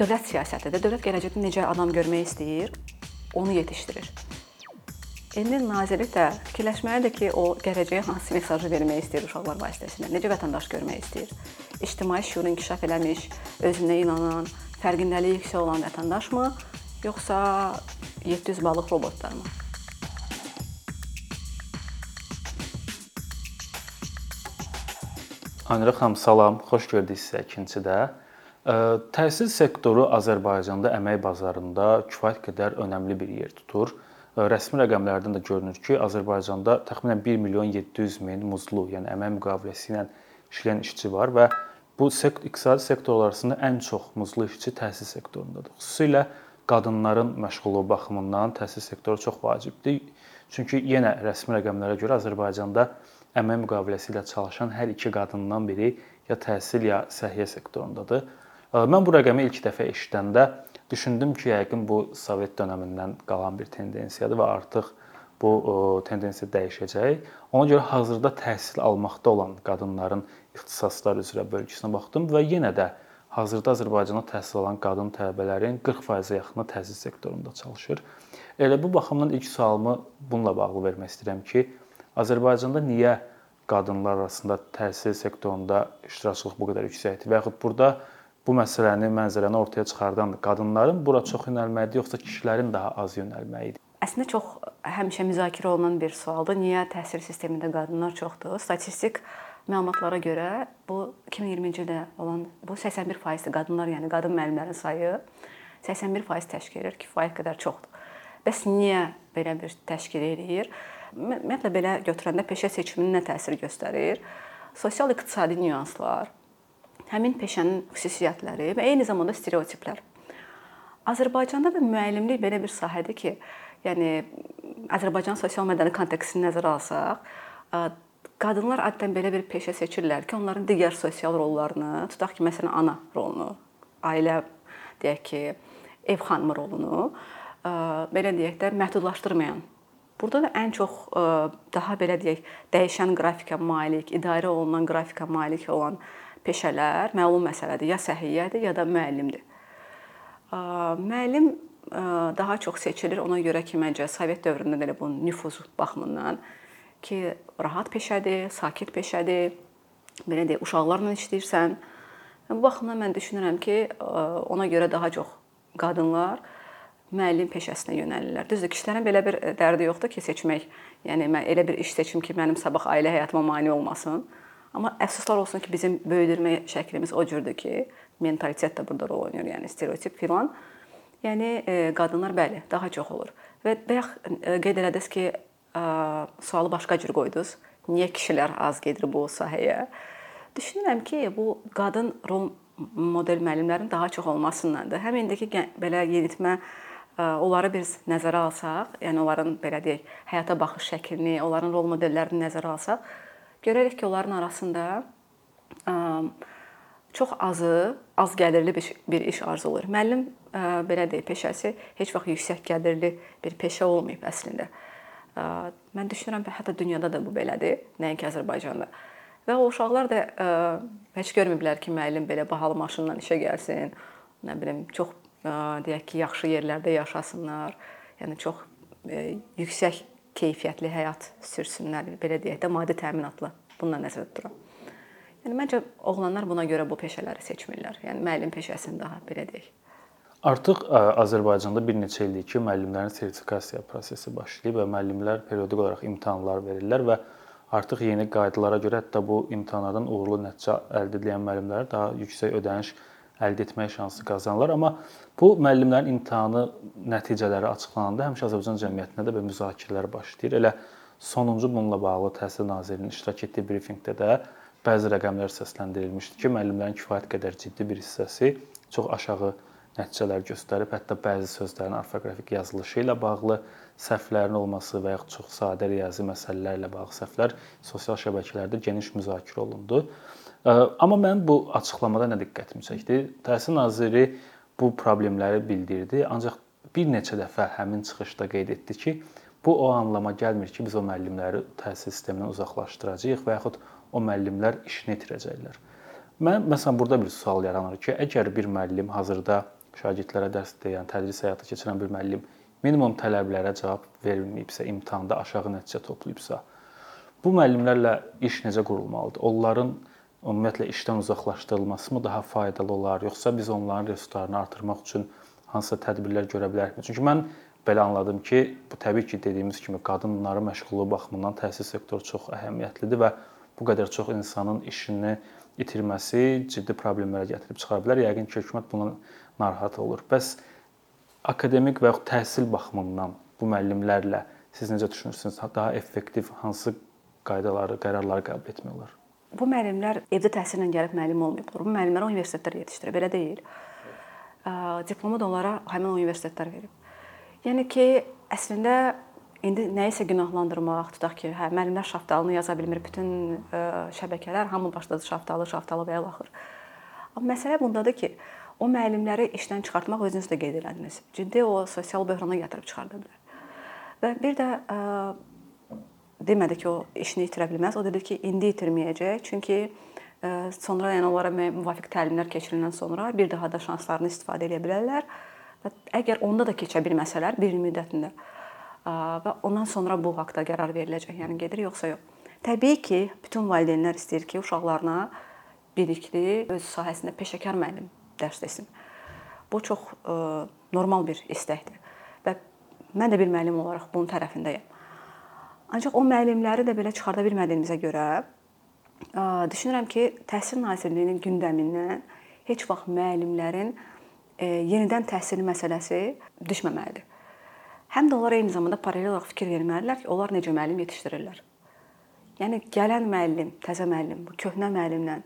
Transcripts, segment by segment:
dövlət siyasətidir. Dövlət gələcəkdə necə adam görmək istəyir, onu yetişdirir. İndi nazirlik də fikirləşməlidir ki, o gələcəyə hansı mesajı vermək istəyir uşaqlar vasitəsilə, necə vətəndaş görmək istəyir. İctimai şuur inkişaf eləmiş, özünə inanan, fərqindəliyi yüksək olan vətəndaşmı, yoxsa 700 balıq robotlarmı? Aynura xanım, salam. Xoş gördük sizə ikincidə. Təhsil sektoru Azərbaycanda əmək bazarında kifayət qədər önəmli bir yer tutur. Rəsmi rəqəmlərdən də görünür ki, Azərbaycanda təxminən 1 milyon 700 min muzlu, yəni əmək müqaviləsi ilə işləyən işçi var və bu sekt iqtisadi sektorlar arasında ən çox muzlu işçi təhsil sektorundadır. Xüsusilə qadınların məşğulluğu baxımından təhsil sektoru çox vacibdir. Çünki yenə rəsmi rəqəmlərə görə Azərbaycanda əmək müqaviləsi ilə çalışan hər iki qadından biri ya təhsil ya səhiyyə sektorundadır. Mən bu rəqəmi ilk dəfə eşidəndə düşündüm ki, yəqin bu Sovet dövründən qalan bir tendensiyadır və artıq bu tendensiya dəyişəcək. Ona görə hazırda təhsil almaqda olan qadınların ixtisaslar üzrə bölgüsünə baxdım və yenə də hazırda Azərbaycanda təhsil alan qadın tələbələrin 40%-ə yaxını təhsil sektorunda çalışır. Elə bu baxımdan ilk sualımı bununla bağlı vermək istəyirəm ki, Azərbaycanda niyə qadınlar arasında təhsil sektorunda iştirakçılıq bu qədər yüksəkdir və yaxud burada bu məsələni, mənzərəni ortaya çıxardan qadınların bura çox yönəlməlidir, yoxsa kişilərin daha az yönəlməlidir? Əslində çox həmişə müzakirə olunan bir sualdır. Niyə təhsil sistemində qadınlar çoxdur? Statistik məlumatlara görə bu 2020-ci ildə olan bu 81%dir qadınlar, yəni qadın müəllimlərin sayı 81% təşkil edir, kifayət qədər çoxdur. Bəs niyə belə bir təşkil edir? Ümumiyyətlə belə götürəndə peşə seçiminə nə təsir göstərir? Sosial-iqtisadi nüanslar, həmin peşənin xüsusiyyətləri və eyni zamanda stereotiplər. Azərbaycanda da müəllimlik belə bir sahədir ki, yəni Azərbaycan sosial mədəni kontekstini nəzərə alsaq, qadınlar adətən belə bir peşə seçirlər ki, onların digər sosial rollarını, tutaq ki, məsələn, ana rolunu, ailə deyək ki, ev xanımı rolunu belə deyək də məhdudlaşdırmayan Burada da ən çox daha belə deyək, dəyişən qrafika malik, idarə olunan qrafika malik olan peşələr məlum məsələdir. Ya səhiyyədir, ya da müəllimdir. Müəllim daha çox seçilir ona görə ki, məncə Sovet dövründə də elə bu nüfuz baxımından ki, rahat peşədir, sakit peşədir. Belə deyək, uşaqlarla işləyirsən. Bu baxımdan mən düşünürəm ki, ona görə daha çox qadınlar müəllim peşəsinə yönəlirlər. Düzdür, kişilərin belə bir dərdi yoxdur ki, seçmək. Yəni mən elə bir iş seçim ki, mənim sabah ailə həyatıma mane olmasın. Amma əfsuslar olsun ki, bizim böyüdürmə şəklimiz o cürdür ki, mentalitet də burada rol oynayır, yəni stereotip filan. Yəni e, qadınlar bəli, daha çox olur. Və bayaq e, qeyd elədiniz ki, e, sualı başqa cür qoydunuz. Niyə kişilər az gedir bu sahəyə? Düşünürəm ki, bu qadın rol model müəllimlərin daha çox olmasındandır. Həm indiki belə yenitmə onları biz nəzərə alsaq, yəni onların belə deyək, həyata baxış şəklini, onların rol modellərini nəzərə alsaq, görərik ki, onların arasında çox azı az gəlirli bir, iş arzulayır. Müəllim belə deyək, peşəsi heç vaxt yüksək gəlirli bir peşə olmayıb əslində. Mən düşünürəm ki, hətta dünyada da bu belədir, nəinki Azərbaycanda. Və o uşaqlar da heç görməyiblər ki, müəllim belə bahalı maşınla işə gəlsin, nə bilim, çox deyək ki, yaxşı yerlərdə yaşasınlar. Yəni çox yüksək keyfiyyətli həyat sürsünlər, belə deyək də, maddi təminatla. Bununla nəzərdə tuturam. Yəni məncə oğlanlar buna görə bu peşələri seçmirlər. Yəni müəllim peşəsini daha belə deyək. Artıq Azərbaycanda bir neçə ildir ki, müəllimlərin sertifikasiya prosesi başlayıb və müəllimlər periodik olaraq imtahanlar verirlər və artıq yeni qaydalara görə hətta bu imtahanlardan uğurlu nəticə əldə edən müəllimlərə daha yüksək ödəniş əldə etmək şansı qazanırlar. Amma bu müəllimlərin imtahanı nəticələri açıqlananda həmişə Azərbaycan cəmiyyətində də belə müzakirələr başlayır. Elə sonuncu bununla bağlı Təhsil Nazirliyinin iştirak etdiyi brifinqdə də bəzi rəqəmlər səsləndirilmişdi ki, müəllimlərin kifayət qədər ciddi bir hissəsi çox aşağı nəticələr göstərib, hətta bəzi sözlərin orfoqrafik yazılışı ilə bağlı səhvlərin olması və ya çox sadə riyazi məsələlərlə bağlı səhvlər sosial şəbəkələrdə geniş müzakirə olundu. Amma mən bu açıqlamada nə diqqətimi çəkdi? Təhsil naziri bu problemləri bildirdi, ancaq bir neçə dəfə həmin çıxışda qeyd etdi ki, bu o anlama gəlmir ki, biz o müəllimləri təhsil sistemindən uzaqlaşdıracağıq və yaxud o müəllimlər işini itirəcəklər. Mən məsələn burada bir sual yaranır ki, əgər bir müəllim hazırda şagirdlərə dərs deyən, tədris həyata keçirən bir müəllim minimum tələblərə cavab verməyibsə, imtahanda aşağı nəticə toplayıbsa, bu müəllimlərlə iş necə qurulmalıdır? Onların ümumiyyətlə işdən uzaqlaşdırılması mı daha faydalı olar, yoxsa biz onların resurslarını artırmaq üçün hansısa tədbirlər görə bilərikmi? Çünki mən belə anladım ki, bu təbii ki, dediyimiz kimi qadınların məşğulluğu baxımından təhsil sektoru çox əhəmiyyətlidir və bu qədər çox insanın işini itirməsi ciddi problemlərə gətirib çıxara bilər. Yəqin ki, hökumət bundan narahat olur. Bəs akademik və yaxud təhsil baxımından bu müəllimlərlə siz necə düşünürsünüz? Daha effektiv hansı qaydaları, qərarları qəbul etmək olar? Bu müəllimlər evdə təhsillə gəlib müəllim olmayıblar. Bu müəllimlər universitetlər yetişdirir, belə deyil. Diplomu da onlara həmin universitetlər verib. Yəni ki, əslində indi nəyisə günahlandırmaq, tutaq ki, hə müəllimlər şaftalını yaza bilmir, bütün şəbəkələr hamı başladı şaftalı, şaftalı və ilaxır. Amma məsələ bundadır ki, o müəllimləri işdən çıxartmaq özünüz də qeyd elədiniz. Ciddi o sosial böhrana gətirib çıxarda bilər. Və bir də demədi ki, o işini itirə bilməz. O dedi ki, indi itirməyəcək. Çünki ə, sonra yəni onlara müvafiq təlimlər keçiriləndən sonra bir daha da şanslarını istifadə edə bilərlər. Və əgər onda da keçə bilməsələr bir il müddətində ə, və ondan sonra bu haqqda qərar veriləcək. Yəni gedir yoxsa yox. Təbii ki, bütün valideynlər istəyir ki, uşaqlarına bilikli, öz sahəsində peşəkar müəllim dərs desin. Bu çox ə, normal bir istəkdir. Və mən də bir müəllim olaraq bunun tərəfindəyəm. Ancaq o müəllimləri də belə çıxarda bilmədiyimizə görə düşünürəm ki, Təhsil Nazirliyinin gündəmindən heç vaxt müəllimlərin ə, yenidən təhsil məsələsi düşməməlidir. Həm də onlar eyni zamanda paralel olaraq fikir verməlidirlər ki, onlar necə müəllim yetişdirirlər. Yəni gələn müəllim, təzə müəllim bu köhnə müəllimdən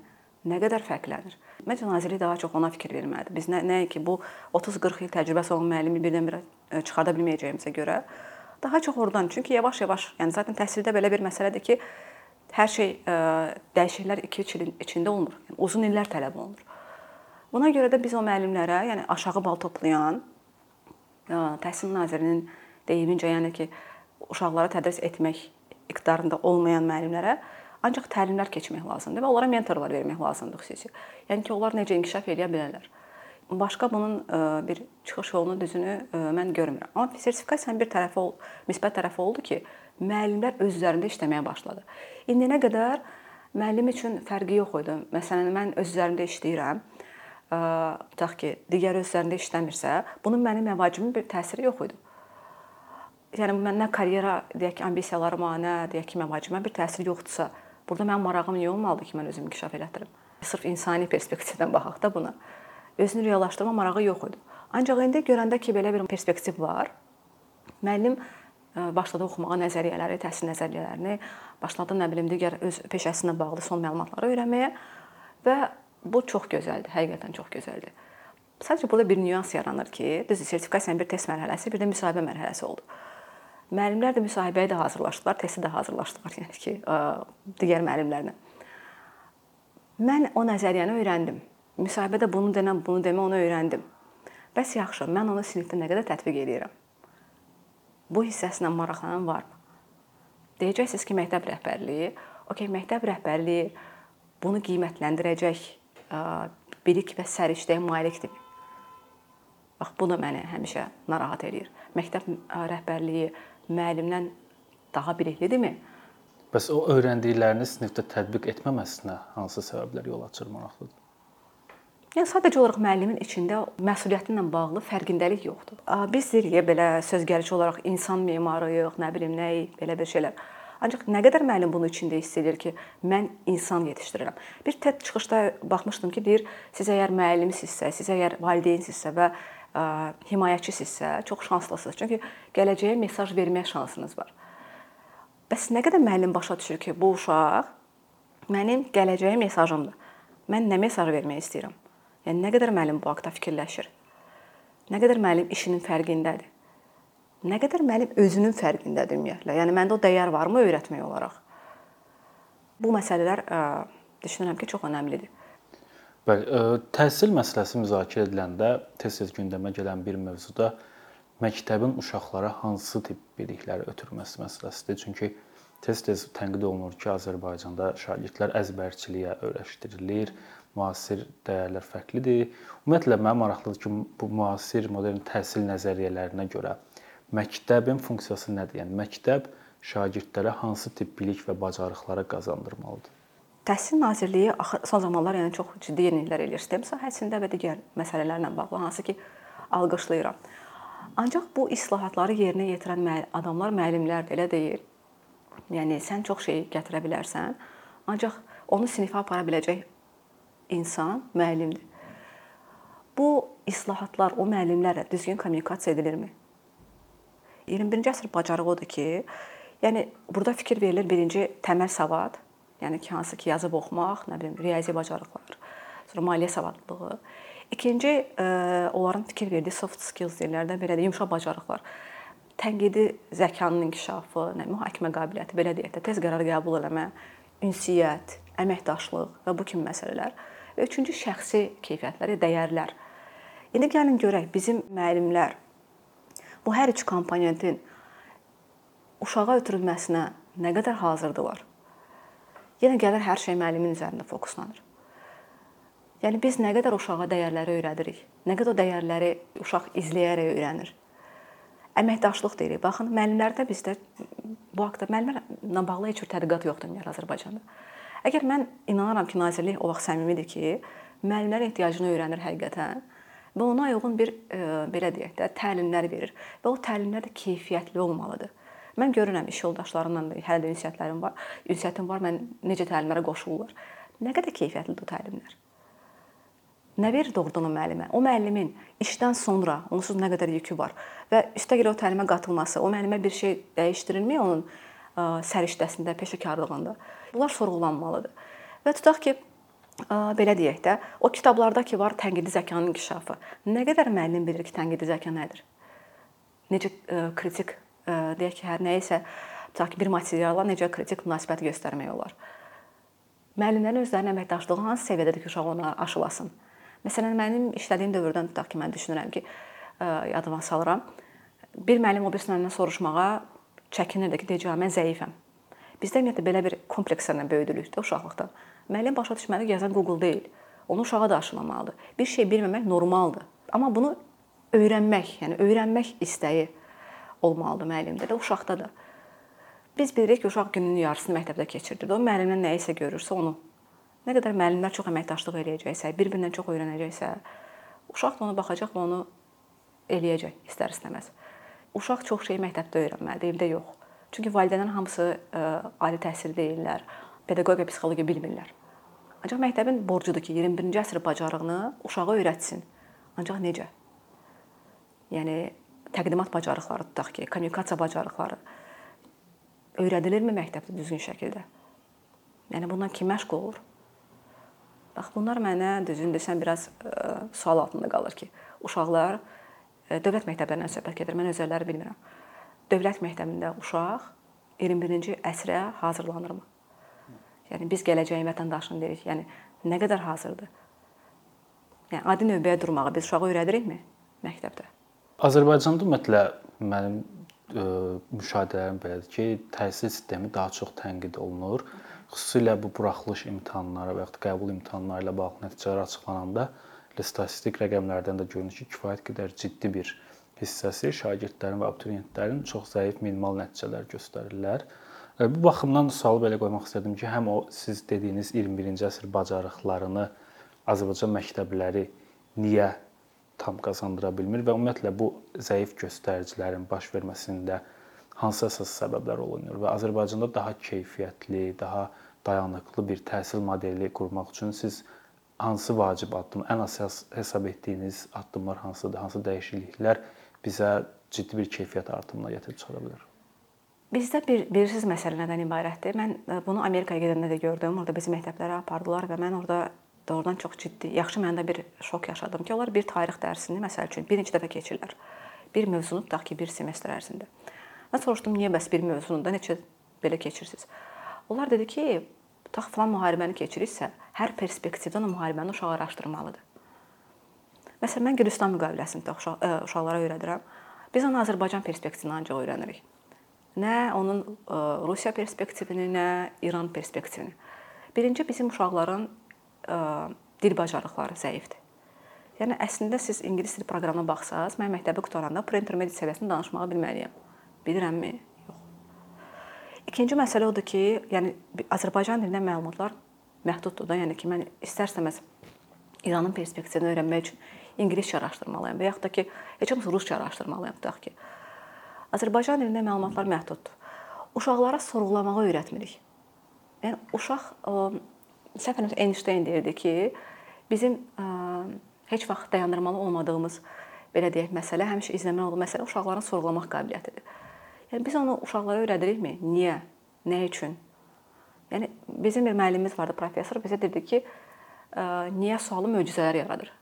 nə qədər fərqlənir? Məncə nazirlik daha çox ona fikir verməlidir. Biz nə nəyə ki, bu 30-40 il təcrübəsi olan müəllimi birdən-birə çıxarda bilməyəcəyimizə görə daha çox oradan. Çünki yavaş-yavaş, yəni zaten təhsildə belə bir məsələdir ki, hər şey ə, dəyişikliklər 2-3 ilin içində olmur. Yəni uzun illər tələb olunur. Buna görə də biz o müəllimlərə, yəni aşağı bal toplayan ə, Təhsil Nazirinin deyimincə, yəni ki, uşaqlara tədris etmək iqtidarında olmayan müəllimlərə ancaq təlimlər keçmək lazımdır və onlara mentorlar vermək lazımdır xüsusi. Yəni ki, onlar necə inkişaf edə bilərlər. Başqa bunun bir çıxış yolunu düzünü mən görmürəm. Amma sertifikasiyanın bir tərəfi, müsbət tərəfi oldu ki, müəllimlər öz üzərində işləməyə başladı. İndiyənə qədər müəllim üçün fərqi yox idi. Məsələn, mən öz üzərimdə işləyirəm. Tutaq ki, digər öz üzərində işləmirsə, bunun mənim məvacibimin bir təsiri yox idi. Yəni məndən karyera, deyək ki, ambisiyalarıma, nə, deyək ki, məvacibimə bir təsiri yoxdursa, burada mənim marağım niyə olmalıdır ki, mən özümü inkişaf elətdirim? Sırf insani perspektivdən baxaq da buna özünü reallaşdırma marağı yox idi. Ancaq indi görəndə ki, belə bir perspektiv var, müəllim başladı oxumağa nəzəriyyələri, təhsil nəzəriyyələrini, başladı nə bilim digər öz peşəsinə bağlı son məlumatları öyrənməyə və bu çox gözəldir, həqiqətən çox gözəldir. Sadəcə burada bir nüans yaranır ki, düzdür, sertifikasiyanın bir test mərhələsi, bir də müsahibə mərhələsi oldu. Müəllimlər də müsahibəyə də hazırlaşdılar, testi də hazırlaşdılar, yəni ki, digər müəllimlərlə. Mən o nəzəriyyəni öyrəndim. Müsahibədə bunu denən, bunu demə onu öyrəndim. Bəs yaxşı, mən onu sinifdə nə qədər tətbiq edirəm? Bu hissəsinə maraqlanan varmı? Deyəcəksiniz ki, məktəb rəhbərliyi, okey, məktəb rəhbərliyi bunu qiymətləndirəcək bilik və səriştəyə malikdir. Bax, bu da məni həmişə narahat eləyir. Məktəb rəhbərliyi müəllimdən daha biliklidirmi? Bəs o öyrəndiklərini sinifdə tətbiq etməməsinə hansı səbəblər yol açır maraqlıdır? Yəni sadəcə olaraq müəllimin içində məsuliyyəti ilə bağlı fərqindəlik yoxdur. Biz deyirik belə söz gəlişi olaraq insan memarıyıq, nə bilim nəyi, belə bir şeylər. Ancaq nə qədər müəllim bunun içində hiss edir ki, mən insan yetişdirirəm. Bir TED çıxışda baxmışdım ki, deyir, siz əgər müəllimsinizsə, siz əgər valideynsinizsə və ə, himayəçisinizsə, çox şanslısınız. Çünki gələcəyə mesaj vermək şansınız var. Bəs nə qədər müəllim başa düşür ki, bu uşaq mənim gələcəyə mesajımdır. Mən nə mesaj vermək istəyirəm? Yəni nə qədər müəllim bu haqqda fikirləşir? Nə qədər müəllim işinin fərqindədir? Nə qədər müəllim özünün fərqindədir ümumiyyətlə? Yəni məndə o dəyər varmı öyrətmək olaraq? Bu məsələlər ə, düşünürəm ki, çox əhəmilidir. Bəli, ə, təhsil məsələsi müzakirə ediləndə tez-tez gündəmə gələn bir mövzuda məktəbin uşaqlara hansı tip bilikləri ötürməsi məsələsidir. Çünki Tez-tez tənqid olunur ki, Azərbaycanda şagirdlər əzbərçiliyə öyrəşdirilir, müasir dəyərlər fərqlidir. Ümumiyyətlə mənə maraqlıdır ki, bu müasir modern təhsil nəzəriyyələrinə görə məktəbin funksiyası nədir? Yəni məktəb şagirdlərə hansı tip bilik və bacarıqları qazandırmalıdır? Təhsil Nazirliyi son zamanlar yəni çox ciddi yeniliklər eləyir sistem sahəsində və digər məsələlərlə bağlı, hansı ki, alqışlayıram. Ancaq bu islahatları yerinə yetirən adamlar müəllimlərdir, elə deyil. Yəni sən çox şey gətirə bilərsən, ancaq onu sinifə apara biləcək insan müəllimdir. Bu islahatlar o müəllimlərlə düzgün kommunikasiya edilirmi? 21-ci əsr bacarığı odur ki, yəni burada fikir verilir birinci təməl savad, yəni ki, hansı ki, yazıb oxumaq, nə bilim, riyazi bacarıqlar, sonra maliyyə savadlılığı. İkinci onların fikir verdiyi soft skills deyirlər də, belə də yumşaq bacarıqlar. Tənqidi zəkanın inkişafı, nə mühakimə qabiliyyəti, belə deyək də, tez qərar qəbul etmə, ünsiyyət, əməkdaşlıq və bu kimi məsələlər. Və üçüncü şəxsi keyfiyyətlər, dəyərlər. İndi gəlin görək bizim müəllimlər bu hər üç komponentin uşağa ötürülməsinə nə qədər hazırdılar? Yenə gəlir hər şey müəllimin üzərində fokuslanır. Yəni biz nə qədər uşağa dəyərləri öyrədirik? Nə qədər o dəyərləri uşaq izləyərək öyrənir? Əməkdaşlıq deyirik. Baxın, müəllimlərdə bizdə bu haqqda müəllimlərlə bağlı heç bir tədqiqat yoxdur ümumiyyətlə Azərbaycanda. Əgər mən inanıram ki, nazirlik o vaxt səmimidir ki, müəllimlərin ehtiyacını öyrənir həqiqətən və ona uyğun bir e, belə deyək də təlimlər verir və o təlimlər də keyfiyyətli olmalıdır. Mən görürəm iş yoldaşlarımla da hələ də ünsiyyətlərim var. Ünsiyyətim var. Mən necə təlimlərə qoşulurlar. Nə qədər keyfiyyətlidir o təlimlər? Nə verir doğrudan o müəllimə? O müəllimin işdən sonra onsuz nə qədər yükü var və üstəgəl o təlimə qatılması, o müəllimə bir şey dəyişdirilmi onun səriştəsində, peşəkarlığında? Bunlar sorğulanmalıdır. Və tutaq ki, belə deyək də, o kitablarda ki var tənqidi zəkanın inkişafı. Nə qədər müəllim bilir ki, tənqidi zəka nədir? Necə kritik deyək ki, hər nə isə tutaq ki, bir materiala necə kritik münasibət göstərmək olar. Müəllimlərin özlərinin əməkdaşlığı hansı səviyyədədir ki, uşaq ona aşılasın? Məsələn, mənim işlədiyim dövrdən tutaq ki, mən düşünürəm ki, yadıma salıram. Bir müəllim o birisindən soruşmağa çəkinirdi ki, deyəcək, mən zəifəm. Bizdə ümumiyyətlə belə bir komplekslərlə böyüdülük də uşaqlıqdan. Müəllim başa düşməli yazan Google deyil. Onu uşağa da aşılamalıdır. Bir şey bilməmək normaldır. Amma bunu öyrənmək, yəni öyrənmək istəyi olmalıdır müəllimdə də, uşaqda da. Biz bilirik ki, uşaq gününün yarısını məktəbdə keçirdir. O müəllimdən nə isə görürsə onu nə qədər müəllimlər çox əməkdaşlıq eləyəcəksə, bir-birindən çox öyrənəcəksə, uşaq da ona baxacaq və onu eləyəcək istər-istəməz. Uşaq çox şey məktəbdə öyrənməlidir, evdə yox. Çünki valideynlərin hamısı ə, ali təhsil deyirlər, pedaqogiya, psixologiya bilmirlər. Ancaq məktəbin borcudur ki, 21-ci əsr bacarığını uşağa öyrətsin. Ancaq necə? Yəni təqdimat bacarıqları tutaq ki, kommunikasiya bacarıqları öyrədilirmi məktəbdə düzgün şəkildə? Yəni bundan kim məşğul olur? Bax bunlar mənə düzün desəm biraz ə, e, sual altında qalır ki, uşaqlar e, dövlət məktəblərindən söhbət gedir. Mən özəlləri bilmirəm. Dövlət məktəbində uşaq 21-ci əsrə hazırlanırmı? Yəni biz gələcəyin vətəndaşını deyirik. Yəni nə qədər hazırdır? Yəni adi növbəyə durmağı biz uşağa öyrədirikmi məktəbdə? Azərbaycanda ümumiyyətlə mənim ə, e, müşahidələrim belədir ki, təhsil sistemi daha çox tənqid olunur. Xüsusilə bu buraxılış imtahanları və ya qəbul imtahanları ilə bağlı nəticələr açıqlananda elə statistik rəqəmlərdən də görünür ki, kifayət qədər ciddi bir hissəsi şagirdlərin və abituriyentlərin çox zəif minimal nəticələr göstərirlər. E, bu baxımdan sualı belə qoymaq istədim ki, həm o siz dediyiniz 21-ci əsr bacarıqlarını Azərbaycan məktəbləri niyə tam qazandıra bilmir və ümumiyyətlə bu zəif göstəricilərin baş verməsində hansı əsas səbəblər olunur və Azərbaycanda daha keyfiyyətli, daha dayanıqlı bir təhsil modeli qurmaq üçün siz hansı vacib addım, ən əsas hesab etdiyiniz addımlar hansıdır? Hansı dəyişikliklər bizə ciddi bir keyfiyyət artımına gətirib çıxara bilər? Bizdə bir birsiz məsələ nədən ibarətdir? Mən e, bunu Amerikaya gedəndə də gördüm. Orada bizi məktəblərə apardılar və mən orada doğrudan çox ciddi, yaxşı məndə bir şok yaşadım ki, onlar bir tarix dərsini məsəl üçün bir neçə dəfə keçirlər. Bir mövzunu tutaq ki, bir semestr ərzində. Mən soruşdum, niyə bəs bir mövzunu da neçə belə keçirsiniz? Onlar dedi ki, tutaq falan müharibəni keçirirsə, hər perspektivdən müharibəni uşaq araşdırmalıdır. Məsələn, mən Gürcüstan müqaviləsini uşaq, ə, uşaqlara öyrədirəm. Biz onu Azərbaycan perspektivindən ancaq öyrənirik. Nə onun ə, Rusiya perspektivini, nə İran perspektivini. Birinci bizim uşaqların ə, dil bacarıqları zəifdir. Yəni əslində siz ingilis dili proqramına baxsaz, mən məktəbi qutaranda pre-intermediate səviyyəsində danışmağı bilməliyəm. Bilirəmmi? Yox. İkinci məsələ odur ki, yəni Azərbaycan dilində məlumatlar məhduddur da, yəni ki, mən istərsəməz İranın perspektivini öyrənmək üçün ingiliscə araşdırmalıyam və yaxud da ki, heç olmasa rusca araşdırmalıyam tutaq ki. Azərbaycan dilində məlumatlar məhduddur. Uşaqlara sorğulamağı öyrətmirik. Yəni uşaq səhv Einstein deyirdi ki, bizim ə, heç vaxt dayandırmalı olmadığımız belə deyək məsələ həmişə izləməli olduğu məsələ uşaqların sorğulamaq qabiliyyətidir. Yəni biz onu uşaqlara öyrədirikmi? Niyə? Nə üçün? Yəni bizim bir müəllimimiz vardı, professor bizə dedi ki, niyə sualı möcüzələr yaradır.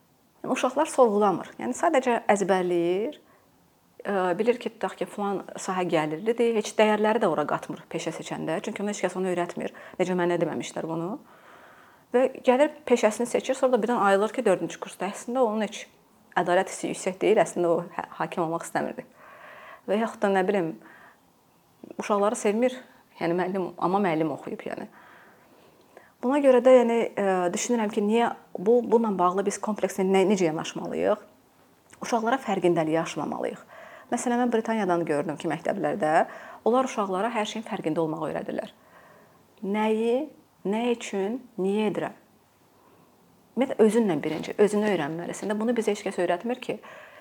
Yəni uşaqlar sorğulamır. Yəni sadəcə əzbərləyir. Bilir ki, tutaq ki, falan sahə gəlirlidir. Heç dəyərləri də ora qatmır peşə seçəndə. Çünki ona heç kəs onu öyrətmir. Necə mənə deməmişlər bunu. Və gəlir peşəsini seçir, sonra da birdən ayılır ki, 4-cü kursda əslində onun heç ədalət hissi yüksək deyil, əslində o hə, hakim olmaq istəmirdi. Və yaxud da nə bilim uşaqları sevmir. Yəni müəllim, amma müəllim oxuyub yəni. Buna görə də yəni düşünürəm ki, niyə bu bununla bağlı biz komplekslə nə, necə yanaşmalıyıq? Uşaqlara fərqindəliyi aşmamalıyıq. Məsələn, mən Britaniyadan gördüm ki, məktəblərdə onlar uşaqlara hər şeyin fərqində olmağı öyrədirlər. Nəyi Nə üçün, niyə edirəm? Ümumiyyətlə özünlə birinci, özünü öyrənməlisən. də bunu bizə heç kəs öyrətmir ki,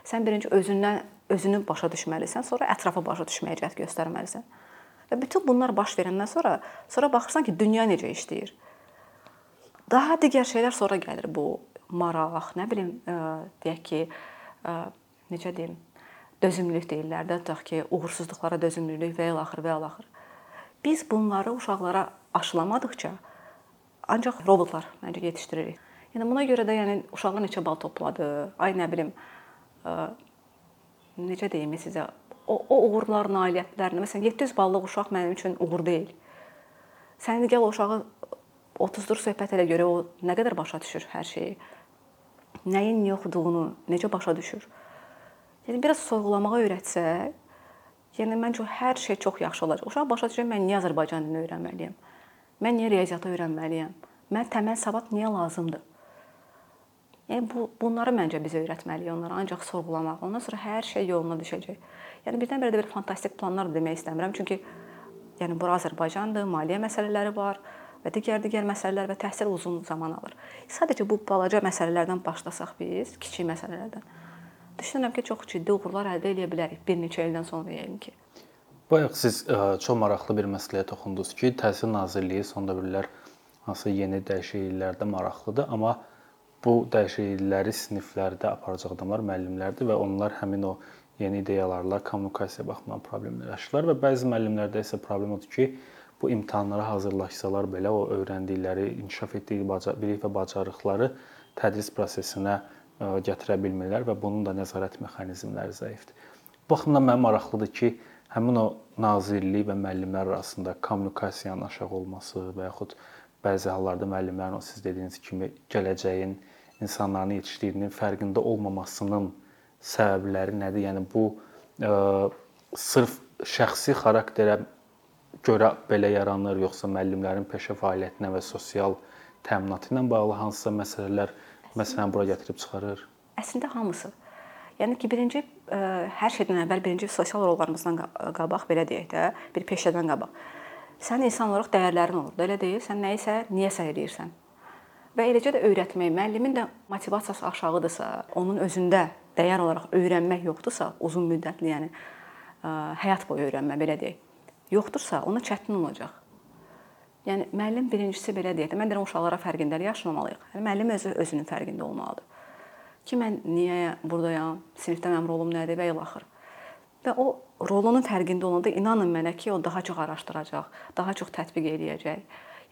sən birinci özündən özünü başa düşməlisən, sonra ətrafa başa düşməyə cəhd göstərməlisən. Və bütün bunlar baş verəndən sonra, sonra baxırsan ki, dünya necə işləyir. Daha digər şeylər sonra gəlir bu maraq, nə bilim, ə, deyək ki, ə, necə deyim, dözümlülük deyirlər də, tutaq ki, uğursuzluqlara dözümlülük və el axır və el axır. Biz bunları uşaqlara aşılamadıkca ancaq robotlar məncə yetişdiririk. Yəni buna görə də yəni uşaqlar neçə bal topladı, ay nə bilim ə, necə deyim sizə o, o uğurlar, nailiyyətlərini məsələn 700 ballıq uşaq mənim üçün uğur deyil. Sən gəl o uşağı 30 dur söhbət elə görə o nə qədər başa düşür hər şeyi. Nəyin niyə oxuduğunu, necə başa düşür. Yəni biraz sorğulamağa öyrətsək, yəni məncə hər şey çox yaxşı olacaq. Uşaq başa düşür mən niyə Azərbaycan dilini öyrənməliyəm? Mən niyə riyaziyyatı öyrənməliyəm? Mən təməl savad niyə lazımdır? Yəni bu bunları məncə biz öyrətməliyik onlara, ancaq sorğulamaq. Ondan sonra hər şey yoluna düşəcək. Yəni birdən-birə də bir fantastik planlar demək istəmirəm, çünki yəni bura Azərbaycandır, maliyyə məsələləri var və digər-digər məsələlər və təhsil uzun zaman alır. Sadəcə bu balaca məsələlərdən başlasaq biz, kiçik məsələlərdən. Düşünürəm ki, çox ciddi uğurlar əldə edə bilərik bir neçə ildən sonra yəqin ki. Bayaq siz ə, e, çox maraqlı bir məsələyə toxundunuz ki, Təhsil Nazirliyi son dövrlər hansı yeni dəyişikliklərdə maraqlıdır, amma bu dəyişiklikləri siniflərdə aparacaq adamlar müəllimlərdir və onlar həmin o yeni ideyalarla kommunikasiya baxımından problemlər yaşayırlar və bəzi müəllimlərdə isə problem odur ki, bu imtahanlara hazırlaşsalar belə o öyrəndikləri, inkişaf etdiyi bilik və bacarıqları tədris prosesinə e, gətirə bilmirlər və bunun da nəzarət mexanizmləri zəifdir. Bu baxımdan mənə maraqlıdır ki, həmin o nazirlik və müəllimlər arasında kommunikasiyanın aşağı olması və yaxud bəzi hallarda müəllimlərin o siz dediyiniz kimi gələcəyin insanların yetişdiyinin fərqində olmamasının səbəbləri nədir? Yəni bu ə, e, sırf şəxsi xarakterə görə belə yaranır, yoxsa müəllimlərin peşə fəaliyyətinə və sosial təminatı ilə bağlı hansısa məsələlər məsələn bura gətirib çıxarır? Əslində hamısı. Yəni ki, birinci ə, hər şeydən əvvəl birinci sosial rollarımızdan qabaq belə deyək də, bir peşədən qabaq. Sən insan olaraq dəyərlərin olur. Elə deyil, sən nə isə niyəsə eləyirsən. Və eləcə də öyrətmək, müəllimin də motivasiyası aşağıdırsa, onun özündə dəyər olaraq öyrənmək yoxdursa, uzun müddətli, yəni həyat boyu öyrənmə belə deyək. Yoxdursa, ona çətin olacaq. Yəni müəllim birincisi belə deyək də, mən deyirəm uşaqlara fərqindəlik yaşamalıyıq. Yəni müəllim özü özünün fərqində olmalıdır ki, mən niyə burdayam, sinifdə mənim rolum nədir və il axır. Və o rolunun fərqində olanda inanın mənə ki, o daha çox araşdıracaq, daha çox tətbiq eləyəcək.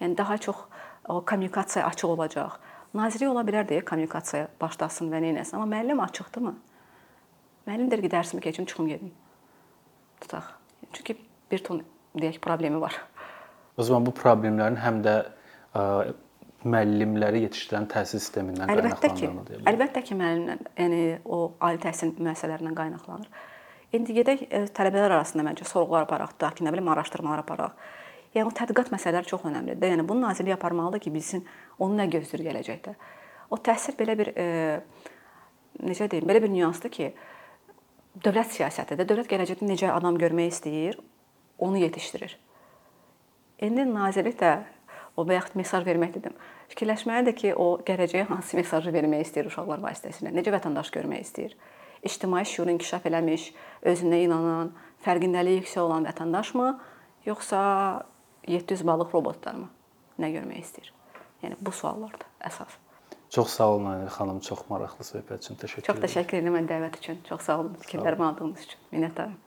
Yəni daha çox o kommunikasiya açıq olacaq. Naziri ola bilər deyə kommunikasiya başlasın və nə etsin, amma müəllim açıqdırmı? Müəllim deyir ki, dərsimi keçim, çıxım gedim. Tutaq. Çünki bir ton deyək problemi var. O zaman bu problemlərin həm də müəllimləri yetişdirən təhsil sistemindən əlbəttə ki, əlbəttə ki, müəllimlər, yəni o ali təhsil müəssisələrindən qaynaqlanır. İndi gedək e, tələbələr arasında məncə sorğular aparaq, da ki, nə bilim araşdırmalar aparaq. Yəni o tədqiqat məsələləri çox əhəmiylidir. Yəni bunu nazirlik aparmalıdır ki, bilsin onu nə gözləyir gələcəkdə. O təhsil belə bir e, necə deyim, belə bir nüansdır ki, dövlət siyasətidir. Dövlət gələcəkdə necə adam görmək istəyir, onu yetişdirir. İndi nazirlik də o bayaq mesaj vermək dedim. Fikirləşməlidir ki, o gələcəyə hansı mesajı vermək istəyir uşaqlar vasitəsilə, necə vətəndaş görmək istəyir. İctimai şuur inkişaf eləmiş, özünə inanan, fərqindəliyi yüksək olan vətəndaşmı, yoxsa 700 balıq robotlarmı? Nə görmək istəyir? Yəni bu suallardır əsas. Çox sağ olun Aynur xanım, çox maraqlı söhbət üçün təşəkkür Çox təşəkkür edirəm dəvət üçün. Çox sağ olun fikirlərimi aldığınız üçün. Minnətdaram.